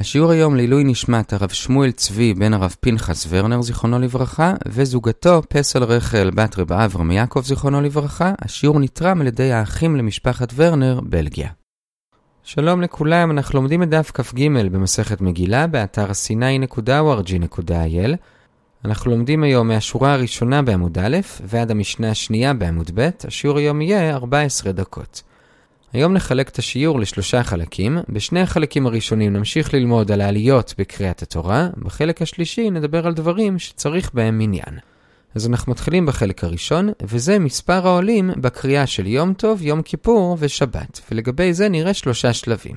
השיעור היום לעילוי נשמת הרב שמואל צבי בן הרב פנחס ורנר זיכרונו לברכה וזוגתו פסל רחל בת רב אברהם יעקב זיכרונו לברכה. השיעור נתרם על ידי האחים למשפחת ורנר, בלגיה. שלום לכולם, אנחנו לומדים את דף כ"ג במסכת מגילה באתר sinai.org.il אנחנו לומדים היום מהשורה הראשונה בעמוד א' ועד המשנה השנייה בעמוד ב', השיעור היום יהיה 14 דקות. היום נחלק את השיעור לשלושה חלקים. בשני החלקים הראשונים נמשיך ללמוד על העליות בקריאת התורה, בחלק השלישי נדבר על דברים שצריך בהם מניין. אז אנחנו מתחילים בחלק הראשון, וזה מספר העולים בקריאה של יום טוב, יום כיפור ושבת, ולגבי זה נראה שלושה שלבים.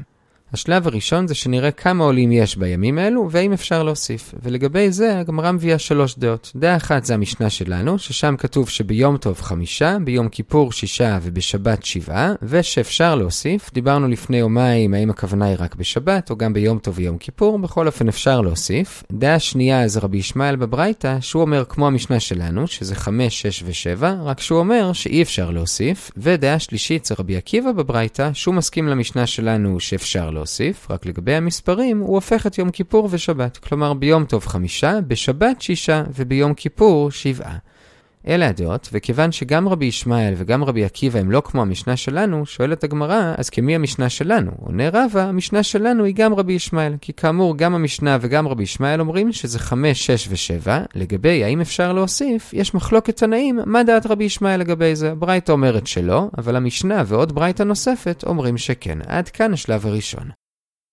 השלב הראשון זה שנראה כמה עולים יש בימים האלו, והאם אפשר להוסיף. ולגבי זה, הגמרא מביאה שלוש דעות. דעה אחת זה המשנה שלנו, ששם כתוב שביום טוב חמישה, ביום כיפור שישה ובשבת שבעה, ושאפשר להוסיף. דיברנו לפני יומיים האם הכוונה היא רק בשבת, או גם ביום טוב ויום כיפור, בכל אופן אפשר להוסיף. דעה שנייה זה רבי ישמעאל בברייתא, שהוא אומר כמו המשנה שלנו, שזה חמש, שש ושבע, רק שהוא אומר שאי אפשר להוסיף. ודעה שלישית זה רבי עקיבא בברייתא, שהוא מסכים למשנה שלנו שאפשר להוסיף. להוסיף, רק לגבי המספרים, הוא הופך את יום כיפור ושבת. כלומר, ביום טוב חמישה, בשבת שישה, וביום כיפור שבעה. אלה הדעות, וכיוון שגם רבי ישמעאל וגם רבי עקיבא הם לא כמו המשנה שלנו, שואלת הגמרא, אז כמי המשנה שלנו? עונה רבא, המשנה שלנו היא גם רבי ישמעאל, כי כאמור, גם המשנה וגם רבי ישמעאל אומרים שזה 5, 6 ו-7. לגבי האם אפשר להוסיף, יש מחלוקת תנאים, מה דעת רבי ישמעאל לגבי זה? ברייתא אומרת שלא, אבל המשנה ועוד ברייתא נוספת אומרים שכן. עד כאן השלב הראשון.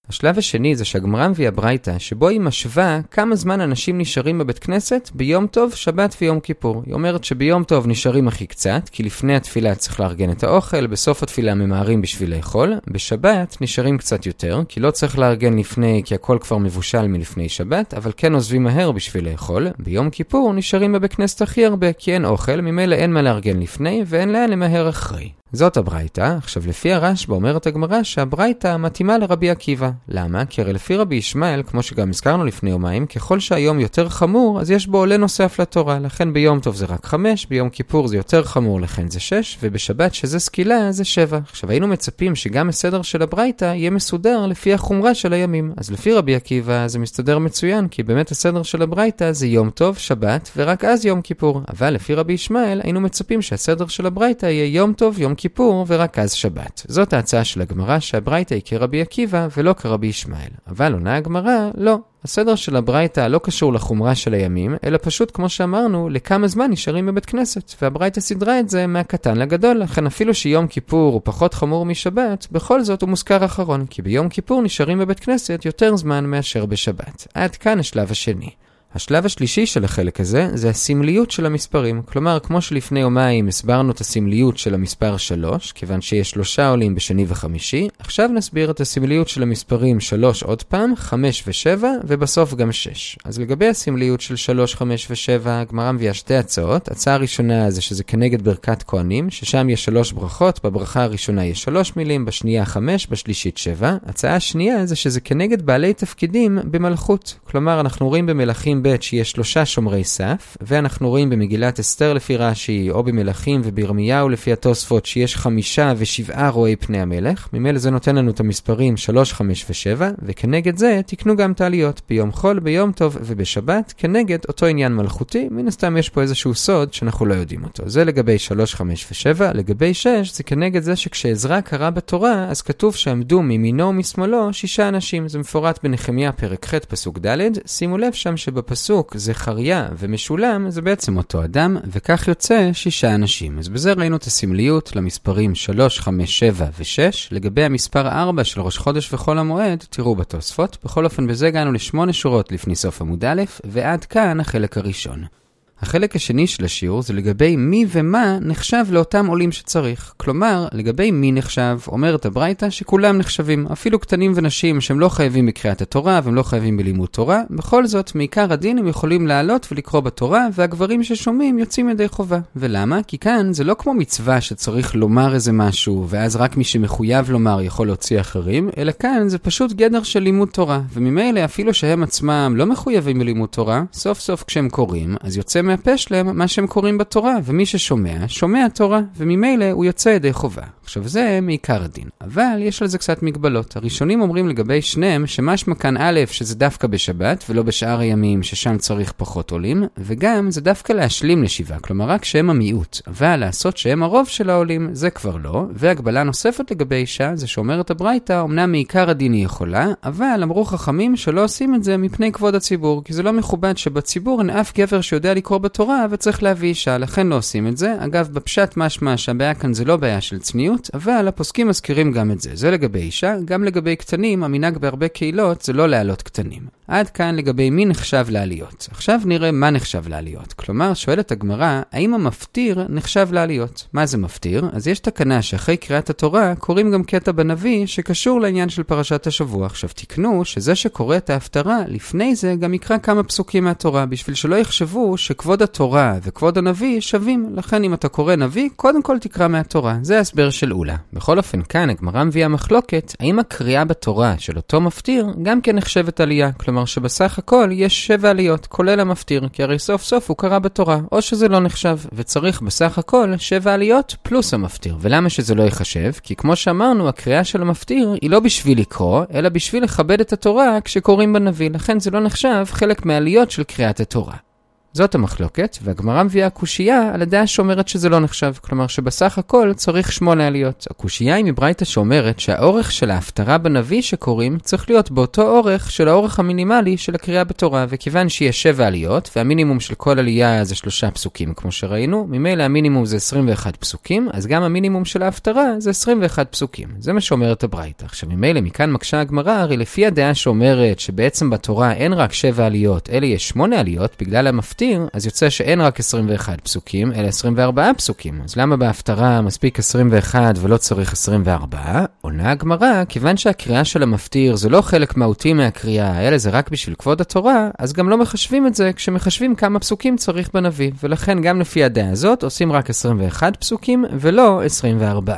השלב השני זה שהגמרא מביאה ברייתא, שבו היא משווה כמה זמן אנשים נשארים בבית כנסת ביום טוב, שבת ויום כיפור. היא אומרת שביום טוב נשארים הכי קצת, כי לפני התפילה צריך לארגן את האוכל, בסוף התפילה ממהרים בשביל לאכול. בשבת נשארים קצת יותר, כי לא צריך לארגן לפני, כי הכל כבר מבושל מלפני שבת, אבל כן עוזבים מהר בשביל לאכול. ביום כיפור נשארים בבית כנסת הכי הרבה, כי אין אוכל, ממילא אין מה לארגן לפני, ואין לאן למהר אחרי. זאת הברייתא. עכשיו, לפי הרשב"א אומרת הגמרא שהברייתא מתאימה לרבי עקיבא. למה? כי הרי לפי רבי ישמעאל, כמו שגם הזכרנו לפני יומיים, ככל שהיום יותר חמור, אז יש בו עולה נוסף לתורה. לכן ביום טוב זה רק חמש, ביום כיפור זה יותר חמור, לכן זה שש, ובשבת שזה סקילה זה שבע. עכשיו, היינו מצפים שגם הסדר של הברייתא יהיה מסודר לפי החומרה של הימים. אז לפי רבי עקיבא זה מסתדר מצוין, כי באמת הסדר של הברייתא זה יום טוב, שבת, ורק אז יום כיפור. אבל לפי רבי ישמעאל, היינו מצפים שהסדר של הברייתא יהיה יום טוב, יום כיפור ורק אז שבת. זאת ההצעה של הגמרא שהברייתא היא כרבי עקיבא ולא כרבי ישמעאל. אבל עונה הגמרא, לא. הסדר של הברייתא לא קשור לחומרה של הימים, אלא פשוט, כמו שאמרנו, לכמה זמן נשארים בבית כנסת. והברייתא סידרה את זה מהקטן לגדול, לכן אפילו שיום כיפור הוא פחות חמור משבת, בכל זאת הוא מוזכר אחרון, כי ביום כיפור נשארים בבית כנסת יותר זמן מאשר בשבת. עד כאן השלב השני. השלב השלישי של החלק הזה זה הסמליות של המספרים. כלומר, כמו שלפני יומיים הסברנו את הסמליות של המספר 3, כיוון שיש שלושה עולים בשני וחמישי, עכשיו נסביר את הסמליות של המספרים 3 עוד פעם, 5 ו-7, ובסוף גם 6. אז לגבי הסמליות של 3, 5 ו-7, הגמרא מביאה שתי הצעות. הצעה הראשונה זה שזה כנגד ברכת כהנים, ששם יש שלוש ברכות, בברכה הראשונה יש שלוש מילים, בשנייה 5, בשלישית 7. הצעה השנייה זה שזה כנגד בעלי תפקידים במלכות. כלומר, אנחנו רואים במלכים ב' שיש שלושה שומרי סף, ואנחנו רואים במגילת אסתר לפי רש"י, או במלכים ובירמיהו לפי התוספות, שיש חמישה ושבעה רואי פני המלך. ממילא זה נותן לנו את המספרים 3, 5 ו-7, וכנגד זה תקנו גם את העליות ביום חול, ביום טוב ובשבת, כנגד אותו עניין מלכותי. מן הסתם יש פה איזשהו סוד שאנחנו לא יודעים אותו. זה לגבי 3, 5 ו-7. לגבי 6, זה כנגד זה שכשעזרא קרא בתורה, אז כתוב שעמדו מימינו ומשמאלו שישה אנשים. זה מפורט בנחמיה פרק ח' פסוק ד'. שימו לב שם שבפ בפסוק זכריה ומשולם זה בעצם אותו אדם, וכך יוצא שישה אנשים. אז בזה ראינו את הסמליות למספרים 3, 5, 7 ו-6. לגבי המספר 4 של ראש חודש וחול המועד, תראו בתוספות. בכל אופן, בזה הגענו לשמונה שורות לפני סוף עמוד א', ועד כאן החלק הראשון. החלק השני של השיעור זה לגבי מי ומה נחשב לאותם עולים שצריך. כלומר, לגבי מי נחשב, אומרת הברייתא שכולם נחשבים, אפילו קטנים ונשים שהם לא חייבים בקריאת התורה והם לא חייבים בלימוד תורה, בכל זאת, מעיקר הדין הם יכולים לעלות ולקרוא בתורה, והגברים ששומעים יוצאים ידי חובה. ולמה? כי כאן זה לא כמו מצווה שצריך לומר איזה משהו, ואז רק מי שמחויב לומר יכול להוציא אחרים, אלא כאן זה פשוט גדר של לימוד תורה. וממילא אפילו שהם עצמם לא מחויבים בלימוד תורה, סוף סוף כשהם קוראים, אז יוצא מהפה שלהם מה שהם קוראים בתורה, ומי ששומע, שומע תורה, וממילא הוא יוצא ידי חובה. עכשיו זה מעיקר הדין, אבל יש על זה קצת מגבלות. הראשונים אומרים לגבי שניהם שמשמע כאן א', שזה דווקא בשבת ולא בשאר הימים ששם צריך פחות עולים, וגם זה דווקא להשלים לשבעה, כלומר רק שהם המיעוט, אבל לעשות שהם הרוב של העולים זה כבר לא, והגבלה נוספת לגבי אישה זה שאומרת הברייתא, אמנם מעיקר הדין היא יכולה, אבל אמרו חכמים שלא עושים את זה מפני כבוד הציבור, כי זה לא מכובד שבציבור אין אף גבר שיודע לקרוא בתורה וצריך להביא אישה, לכן לא עושים את זה. אגב, בפשט משמע שהבעיה כאן זה לא בעיה של צניעות, אבל הפוסקים מזכירים גם את זה. זה לגבי אישה, גם לגבי קטנים, המנהג בהרבה קהילות זה לא להעלות קטנים. עד כאן לגבי מי נחשב לעליות. עכשיו נראה מה נחשב לעליות. כלומר, שואלת הגמרא, האם המפטיר נחשב לעליות? מה זה מפטיר? אז יש תקנה שאחרי קריאת התורה קוראים גם קטע בנביא שקשור לעניין של פרשת השבוע. עכשיו תקנו שזה שקורא את ההפטרה, לפני זה גם יקרא כמה פסוקים מהתורה, בשביל שלא יחשבו שכבוד התורה וכבוד הנביא שווים. לכן אם אתה קורא נביא, קודם כל תקרא מהתורה. זה ההסבר של אולה. בכל אופן, כאן הגמרא מביאה מחלוקת, האם הקריאה בתורה של אותו מפטיר גם כן נחשבת עלייה. כלומר שבסך הכל יש שבע עליות, כולל המפטיר, כי הרי סוף סוף הוא קרא בתורה, או שזה לא נחשב, וצריך בסך הכל שבע עליות פלוס המפטיר. ולמה שזה לא ייחשב? כי כמו שאמרנו, הקריאה של המפטיר היא לא בשביל לקרוא, אלא בשביל לכבד את התורה כשקוראים בנביא, לכן זה לא נחשב חלק מהעליות של קריאת התורה. זאת המחלוקת, והגמרא מביאה קושייה על הדעה שאומרת שזה לא נחשב, כלומר שבסך הכל צריך שמונה עליות. הקושייה היא מברייתא שאומרת שהאורך של ההפטרה בנביא שקוראים צריך להיות באותו אורך של האורך המינימלי של הקריאה בתורה, וכיוון שיש שבע עליות, והמינימום של כל עלייה זה שלושה פסוקים כמו שראינו, ממילא המינימום זה 21 פסוקים, אז גם המינימום של ההפטרה זה 21 פסוקים. זה מה שאומרת הברייתא. עכשיו ממילא מכאן מקשה הגמרא, הרי לפי הדעה שאומרת שבעצם בתורה אין רק שבע עליות, אלא יש שמונה עליות, בגלל המפטיר מפטיר, אז יוצא שאין רק 21 פסוקים, אלא 24 פסוקים. אז למה בהפטרה מספיק 21 ולא צריך 24? עונה הגמרא, כיוון שהקריאה של המפטיר זה לא חלק מהותי מהקריאה, אלא זה רק בשביל כבוד התורה, אז גם לא מחשבים את זה כשמחשבים כמה פסוקים צריך בנביא. ולכן גם לפי הדעה הזאת עושים רק 21 פסוקים ולא 24.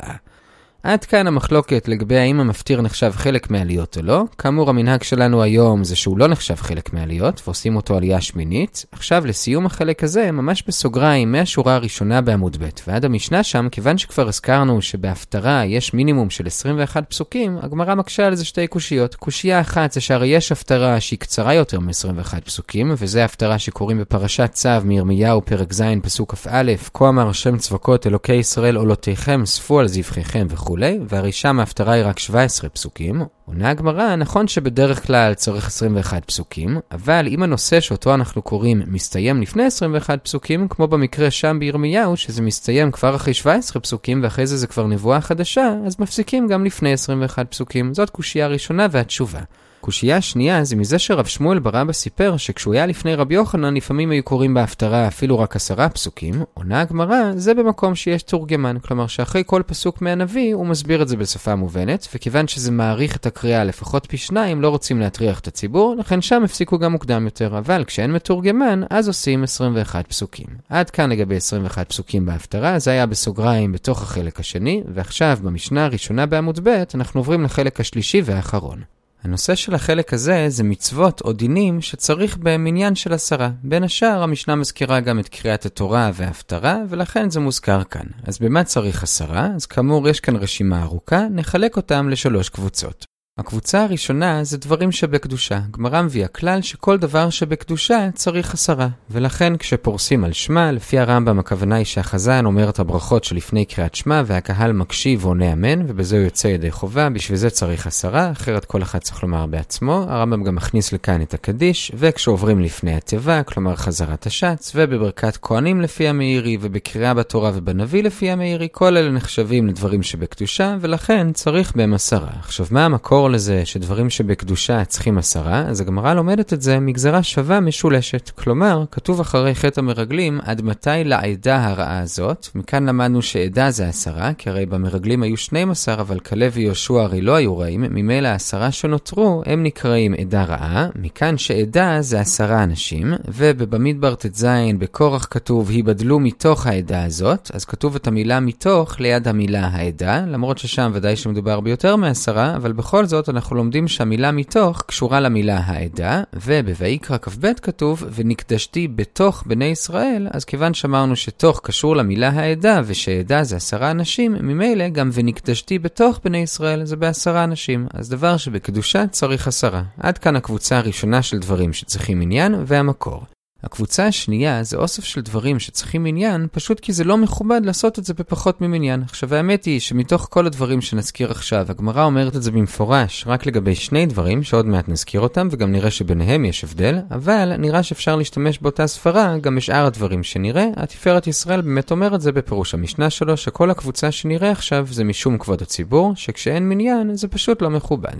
עד כאן המחלוקת לגבי האם המפטיר נחשב חלק מעליות או לא. כאמור, המנהג שלנו היום זה שהוא לא נחשב חלק מעליות, ועושים אותו עלייה שמינית. עכשיו, לסיום החלק הזה, ממש בסוגריים, מהשורה הראשונה בעמוד ב' ועד המשנה שם, כיוון שכבר הזכרנו שבהפטרה יש מינימום של 21 פסוקים, הגמרא מקשה על זה שתי קושיות. קושייה אחת זה שהרי יש הפטרה שהיא קצרה יותר מ-21 פסוקים, וזה הפטרה שקוראים בפרשת צו מירמיהו פרק ז' פסוק כ"א, כה אמר השם צבקות אלוקי ישראל עולותיכם, ספו על זבחיכם וכו'. וכולי, והרי שם ההפטרה היא רק 17 פסוקים. עונה הגמרא, נכון שבדרך כלל צריך 21 פסוקים, אבל אם הנושא שאותו אנחנו קוראים מסתיים לפני 21 פסוקים, כמו במקרה שם בירמיהו, שזה מסתיים כבר אחרי 17 פסוקים, ואחרי זה זה כבר נבואה חדשה, אז מפסיקים גם לפני 21 פסוקים. זאת קושייה ראשונה והתשובה. קושייה שנייה זה מזה שרב שמואל ברבא סיפר שכשהוא היה לפני רבי יוחנן לפעמים היו קוראים בהפטרה אפילו רק עשרה פסוקים, עונה הגמרא זה במקום שיש תורגמן, כלומר שאחרי כל פסוק מהנביא הוא מסביר את זה בשפה מובנת, וכיוון שזה מעריך את הקריאה לפחות פי שניים לא רוצים להטריח את הציבור, לכן שם הפסיקו גם מוקדם יותר, אבל כשאין מתורגמן אז עושים 21 פסוקים. עד כאן לגבי 21 פסוקים בהפטרה, זה היה בסוגריים בתוך החלק השני, ועכשיו במשנה הראשונה בעמוד ב' אנחנו עוברים לחלק השלישי והאחרון. הנושא של החלק הזה זה מצוות או דינים שצריך בהם עניין של עשרה. בין השאר, המשנה מזכירה גם את קריאת התורה וההפטרה, ולכן זה מוזכר כאן. אז במה צריך עשרה? אז כאמור, יש כאן רשימה ארוכה, נחלק אותם לשלוש קבוצות. הקבוצה הראשונה זה דברים שבקדושה. גמרא מביאה כלל שכל דבר שבקדושה צריך עשרה. ולכן כשפורסים על שמע, לפי הרמב"ם הכוונה היא שהחזן אומר את הברכות שלפני קריאת שמע והקהל מקשיב ועונה אמן, ובזה הוא יוצא ידי חובה, בשביל זה צריך עשרה, אחרת כל אחד צריך לומר בעצמו. הרמב"ם גם מכניס לכאן את הקדיש, וכשעוברים לפני התיבה, כלומר חזרת השץ, ובברכת כהנים לפי המאירי, ובקריאה בתורה ובנביא לפי המאירי, כל אלה נחשבים לדברים שבקדושה, ולכן צריך בהם עשרה. עכשיו, מה המקור לזה שדברים שבקדושה צריכים עשרה, אז הגמרא לומדת את זה מגזרה שווה משולשת. כלומר, כתוב אחרי חטא המרגלים, עד מתי לעדה הרעה הזאת? מכאן למדנו שעדה זה עשרה, כי הרי במרגלים היו 12, אבל כלב ויהושע הרי לא היו רעים, ממילא העשרה שנותרו, הם נקראים עדה רעה, מכאן שעדה זה עשרה אנשים, ובבמדבר ט"ז בקורח כתוב, היבדלו מתוך העדה הזאת, אז כתוב את המילה מתוך ליד המילה העדה, למרות ששם ודאי שמדובר ביותר מעשרה, אבל בכל זאת זאת אנחנו לומדים שהמילה מתוך קשורה למילה העדה, ובויקרא כ"ב כתוב, ונקדשתי בתוך בני ישראל, אז כיוון שאמרנו שתוך קשור למילה העדה, ושעדה זה עשרה אנשים, ממילא גם ונקדשתי בתוך בני ישראל זה בעשרה אנשים. אז דבר שבקדושה צריך עשרה. עד כאן הקבוצה הראשונה של דברים שצריכים עניין, והמקור. הקבוצה השנייה זה אוסף של דברים שצריכים עניין, פשוט כי זה לא מכובד לעשות את זה בפחות ממניין. עכשיו האמת היא שמתוך כל הדברים שנזכיר עכשיו, הגמרא אומרת את זה במפורש רק לגבי שני דברים, שעוד מעט נזכיר אותם, וגם נראה שביניהם יש הבדל, אבל נראה שאפשר להשתמש באותה ספרה גם בשאר הדברים שנראה. התפארת ישראל באמת אומר את זה בפירוש המשנה שלו, שכל הקבוצה שנראה עכשיו זה משום כבוד הציבור, שכשאין מניין זה פשוט לא מכובד.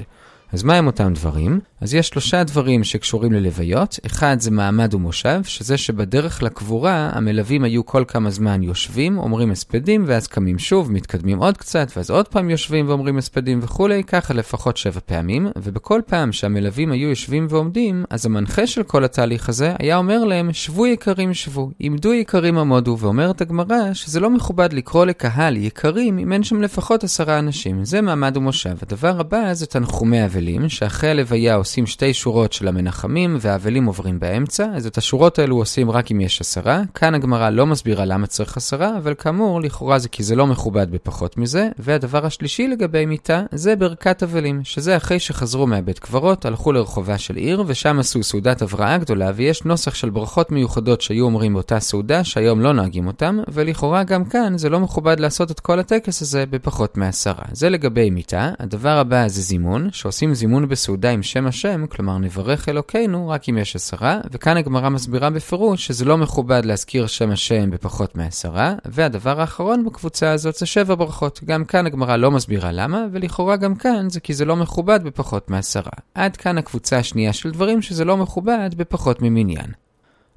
אז מה הם אותם דברים? אז יש שלושה דברים שקשורים ללוויות. אחד זה מעמד ומושב, שזה שבדרך לקבורה המלווים היו כל כמה זמן יושבים, אומרים הספדים, ואז קמים שוב, מתקדמים עוד קצת, ואז עוד פעם יושבים ואומרים הספדים וכולי, ככה לפחות שבע פעמים, ובכל פעם שהמלווים היו יושבים ועומדים, אז המנחה של כל התהליך הזה היה אומר להם, שבו יקרים שבו, עמדו יקרים עמודו, ואומרת הגמרא שזה לא מכובד לקרוא לקהל יקרים אם אין שם לפחות עשרה אנשים. זה מעמד ומושב. הדבר הבא זה תנחומי האבלים, שאחרי הלוויה עושים שתי שורות של המנחמים, והאבלים עוברים באמצע, אז את השורות האלו עושים רק אם יש עשרה. כאן הגמרא לא מסבירה למה צריך עשרה, אבל כאמור, לכאורה זה כי זה לא מכובד בפחות מזה. והדבר השלישי לגבי מיטה, זה ברכת אבלים, שזה אחרי שחזרו מהבית קברות, הלכו לרחובה של עיר, ושם עשו סעודת הבראה גדולה, ויש נוסח של ברכות מיוחדות שהיו אומרים באותה סעודה, שהיום לא נוהגים אותם, ולכאורה גם כאן זה לא מכובד לעשות את כל הטקס הזה בפחות מעשרה. זה לגבי מיטה. הדבר הבא זה זימון, שעושים זימון בסעודה עם שם השם, כלומר נברך אלוקינו רק אם יש עשרה, וכאן הגמרא מסבירה בפירוש שזה לא מכובד להזכיר שם השם בפחות מעשרה, והדבר האחרון בקבוצה הזאת זה שבע ברכות. גם כאן הגמרא לא מסבירה למה, ולכאורה גם כאן זה כי זה לא מכובד בפחות מעשרה. עד כאן הקבוצה השנייה של דברים שזה לא מכובד בפחות ממניין.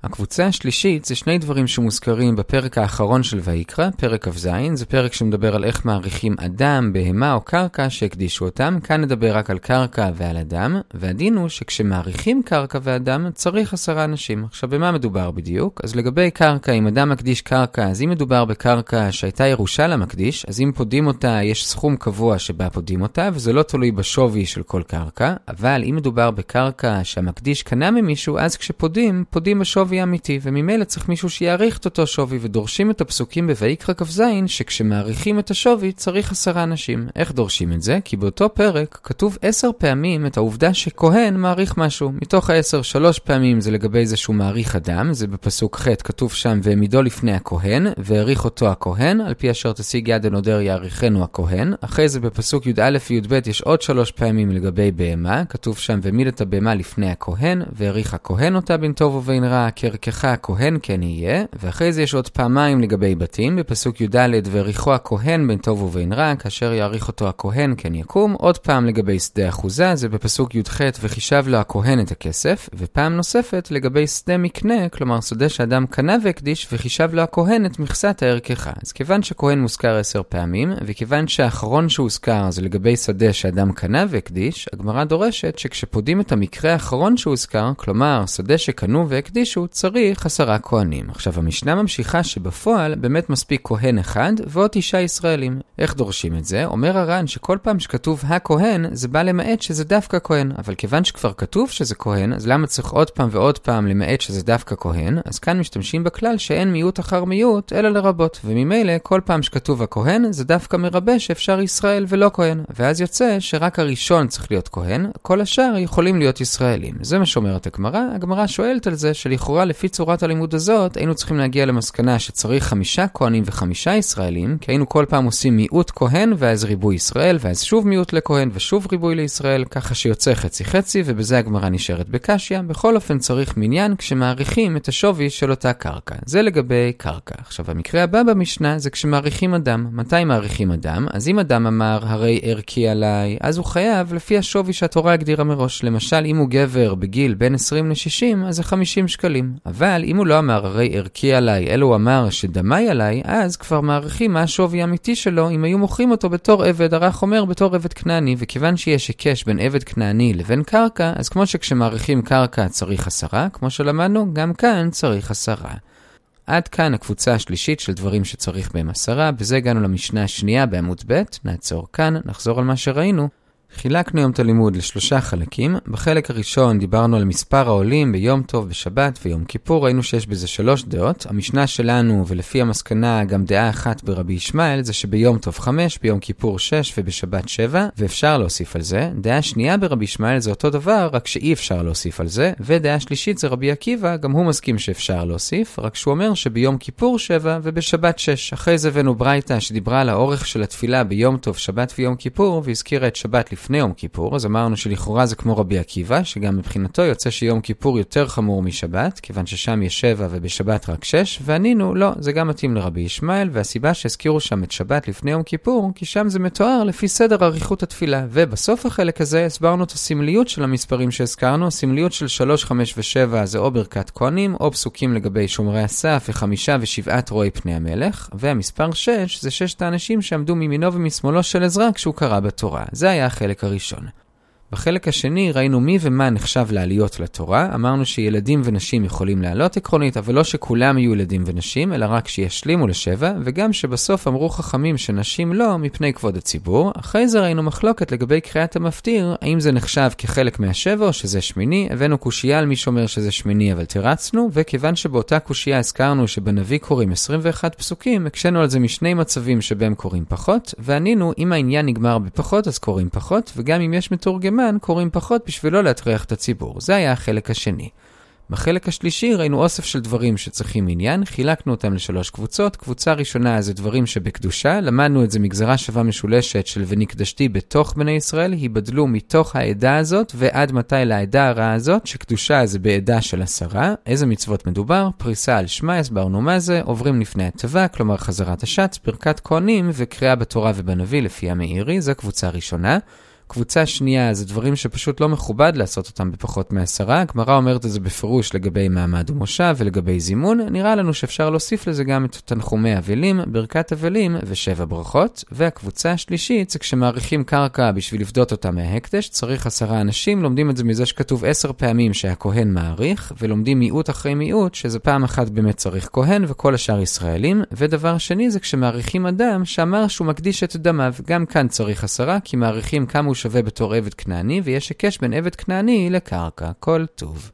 הקבוצה השלישית זה שני דברים שמוזכרים בפרק האחרון של ויקרא, פרק כ"ז, זה פרק שמדבר על איך מעריכים אדם, בהמה או קרקע שהקדישו אותם, כאן נדבר רק על קרקע ועל אדם, והדין הוא שכשמעריכים קרקע ואדם צריך עשרה אנשים. עכשיו במה מדובר בדיוק? אז לגבי קרקע, אם אדם מקדיש קרקע, אז אם מדובר בקרקע שהייתה ירושה למקדיש, אז אם פודים אותה יש סכום קבוע שבה פודים אותה, וזה לא תלוי בשווי של כל קרקע, אבל אם מדובר בקרקע שהמקדיש קנה ממישהו, אז כשפודים, פודים בשווי שווי אמיתי, וממילא צריך מישהו שיעריך את אותו שווי, ודורשים את הפסוקים בויקרא כ"ז, שכשמעריכים את השווי צריך עשרה אנשים. איך דורשים את זה? כי באותו פרק כתוב עשר פעמים את העובדה שכהן מעריך משהו. מתוך העשר, שלוש פעמים זה לגבי זה שהוא מעריך אדם, זה בפסוק ח' כתוב שם, והעמידו לפני הכהן, והעריך אותו הכהן, על פי אשר תשיג יד הנודר יעריכנו הכהן. אחרי זה בפסוק י"א וי"ב יש עוד שלוש פעמים לגבי בהמה, כתוב שם, והעמיד את הבהמה לפני הכהן, והעריך הכהן אותה בין טוב ובין רע, כרכך הכהן כן יהיה, ואחרי זה יש עוד פעמיים לגבי בתים, בפסוק י"ד, וריחו הכהן בין טוב ובין רע, כאשר יעריך אותו הכהן כן יקום, עוד פעם לגבי שדה אחוזה, זה בפסוק י"ח, וחישב לו הכהן את הכסף, ופעם נוספת לגבי שדה מקנה, כלומר שדה שאדם קנה והקדיש, וחישב לו הכהן את מכסת הערכך. אז כיוון שכהן מוזכר עשר פעמים, וכיוון שהאחרון שהוזכר זה לגבי שדה שאדם קנה והקדיש, הגמרא דורשת שכשפודים את המקרה האחרון שהוזכר, כלומר שדה שקנו והקדישו, צריך עשרה כהנים. עכשיו, המשנה ממשיכה שבפועל באמת מספיק כהן אחד ועוד תשעה ישראלים. איך דורשים את זה? אומר הר"ן שכל פעם שכתוב הכהן, זה בא למעט שזה דווקא כהן. אבל כיוון שכבר כתוב שזה כהן, אז למה צריך עוד פעם ועוד פעם למעט שזה דווקא כהן? אז כאן משתמשים בכלל שאין מיעוט אחר מיעוט, אלא לרבות. וממילא, כל פעם שכתוב הכהן, זה דווקא מרבה שאפשר ישראל ולא כהן. ואז יוצא שרק הראשון צריך להיות כהן, כל השאר יכולים להיות ישראלים. זה מה שאומרת הגמרא. הגמרא שואלת על זה שלכאורה לפי צורת הלימוד הזאת, היינו צריכים להגיע למסקנה שצריך חמישה כהנים וחמישה ישראלים, כי היינו כל פעם עושים מיעוט כהן ואז ריבוי ישראל, ואז שוב מיעוט לכהן ושוב ריבוי לישראל, ככה שיוצא חצי חצי, ובזה הגמרא נשארת בקשיא. בכל אופן צריך מניין כשמעריכים את השווי של אותה קרקע. זה לגבי קרקע. עכשיו, המקרה הבא במשנה זה כשמעריכים אדם. מתי מעריכים אדם? אז אם אדם אמר, הרי ערכי עליי, אז הוא חייב לפי השווי שהתורה הגדירה מראש. למשל, אם הוא גבר בגיל בין 20 ל-60, אז זה 50 שקלים. אבל אם הוא לא אמר הרי ערכי עליי, אלא הוא אמר שדמי עליי, אז כבר מעריכים מה השווי האמיתי שלו אם היו מוכרים אותו בתור עבד, הרך אומר בתור עבד כנעני, וכיוון שיש היקש בין עבד כנעני לבין קרקע, אז כמו שכשמעריכים קרקע צריך עשרה, כמו שלמדנו, גם כאן צריך עשרה. עד כאן הקבוצה השלישית של דברים שצריך בהם עשרה, בזה הגענו למשנה השנייה בעמוד ב', נעצור כאן, נחזור על מה שראינו. חילקנו היום את הלימוד לשלושה חלקים. בחלק הראשון דיברנו על מספר העולים ביום טוב, בשבת ויום כיפור. ראינו שיש בזה שלוש דעות. המשנה שלנו, ולפי המסקנה גם דעה אחת ברבי ישמעאל, זה שביום טוב חמש, ביום כיפור שש ובשבת שבע, ואפשר להוסיף על זה. דעה שנייה ברבי ישמעאל זה אותו דבר, רק שאי אפשר להוסיף על זה. ודעה שלישית זה רבי עקיבא, גם הוא מסכים שאפשר להוסיף, רק שהוא אומר שביום כיפור שבע ובשבת שש. אחרי זה הבאנו ברייתא שדיברה על האורך של התפילה ביום טוב, שבת ויום כיפור, והזכירה את שבת לפני יום כיפור, אז אמרנו שלכאורה זה כמו רבי עקיבא, שגם מבחינתו יוצא שיום כיפור יותר חמור משבת, כיוון ששם יש שבע ובשבת רק שש, וענינו, לא, זה גם מתאים לרבי ישמעאל, והסיבה שהזכירו שם את שבת לפני יום כיפור, כי שם זה מתואר לפי סדר אריכות התפילה. ובסוף החלק הזה הסברנו את הסמליות של המספרים שהזכרנו, הסמליות של 3, 5 ו-7 זה או ברכת כהנים, או פסוקים לגבי שומרי הסף וחמישה ושבעת רואי פני המלך, והמספר 6 זה ששת האנשים שעמדו מימינו ומשמאלו של עזרא כשהוא קרא בתורה. זה היה החלק הראשון. בחלק השני ראינו מי ומה נחשב לעליות לתורה. אמרנו שילדים ונשים יכולים לעלות עקרונית, אבל לא שכולם יהיו ילדים ונשים, אלא רק שישלימו לשבע, וגם שבסוף אמרו חכמים שנשים לא, מפני כבוד הציבור. אחרי זה ראינו מחלוקת לגבי קריאת המפטיר, האם זה נחשב כחלק מהשבע או שזה שמיני. הבאנו קושייה על מי שאומר שזה שמיני, אבל תירצנו, וכיוון שבאותה קושייה הזכרנו שבנביא קוראים 21 פסוקים, הקשינו על זה משני מצבים שבהם קוראים פחות, וענינו, אם העניין נגמר בפחות אז קוראים פחות, וגם אם יש מתורגמן, הזמן קוראים פחות בשביל לא להטריח את הציבור. זה היה החלק השני. בחלק השלישי ראינו אוסף של דברים שצריכים עניין, חילקנו אותם לשלוש קבוצות. קבוצה ראשונה זה דברים שבקדושה, למדנו את זה מגזרה שווה משולשת של ונקדשתי בתוך בני ישראל, היבדלו מתוך העדה הזאת ועד מתי לעדה הרעה הזאת, שקדושה זה בעדה של עשרה. איזה מצוות מדובר? פריסה על שמע, הסברנו מה זה, עוברים לפני הטבה, כלומר חזרת השץ, ברכת כהנים וקריאה בתורה ובנביא לפי המאירי, זו קבוצה ראשונה. קבוצה שנייה זה דברים שפשוט לא מכובד לעשות אותם בפחות מעשרה. הגמרא אומרת את זה בפירוש לגבי מעמד ומושב ולגבי זימון. נראה לנו שאפשר להוסיף לזה גם את תנחומי אבלים, ברכת אבלים ושבע ברכות. והקבוצה השלישית זה כשמעריכים קרקע בשביל לפדות אותה מההקדש, צריך עשרה אנשים, לומדים את זה מזה שכתוב עשר פעמים שהכהן מעריך, ולומדים מיעוט אחרי מיעוט, שזה פעם אחת באמת צריך כהן וכל השאר ישראלים. ודבר שני זה כשמעריכים אדם שאמר שהוא מקדיש את דמיו. גם כאן צריך עשרה, כי מעריכים כמה הוא שווה בתור עבד כנעני, ויש היקש בין עבד כנעני לקרקע. כל טוב.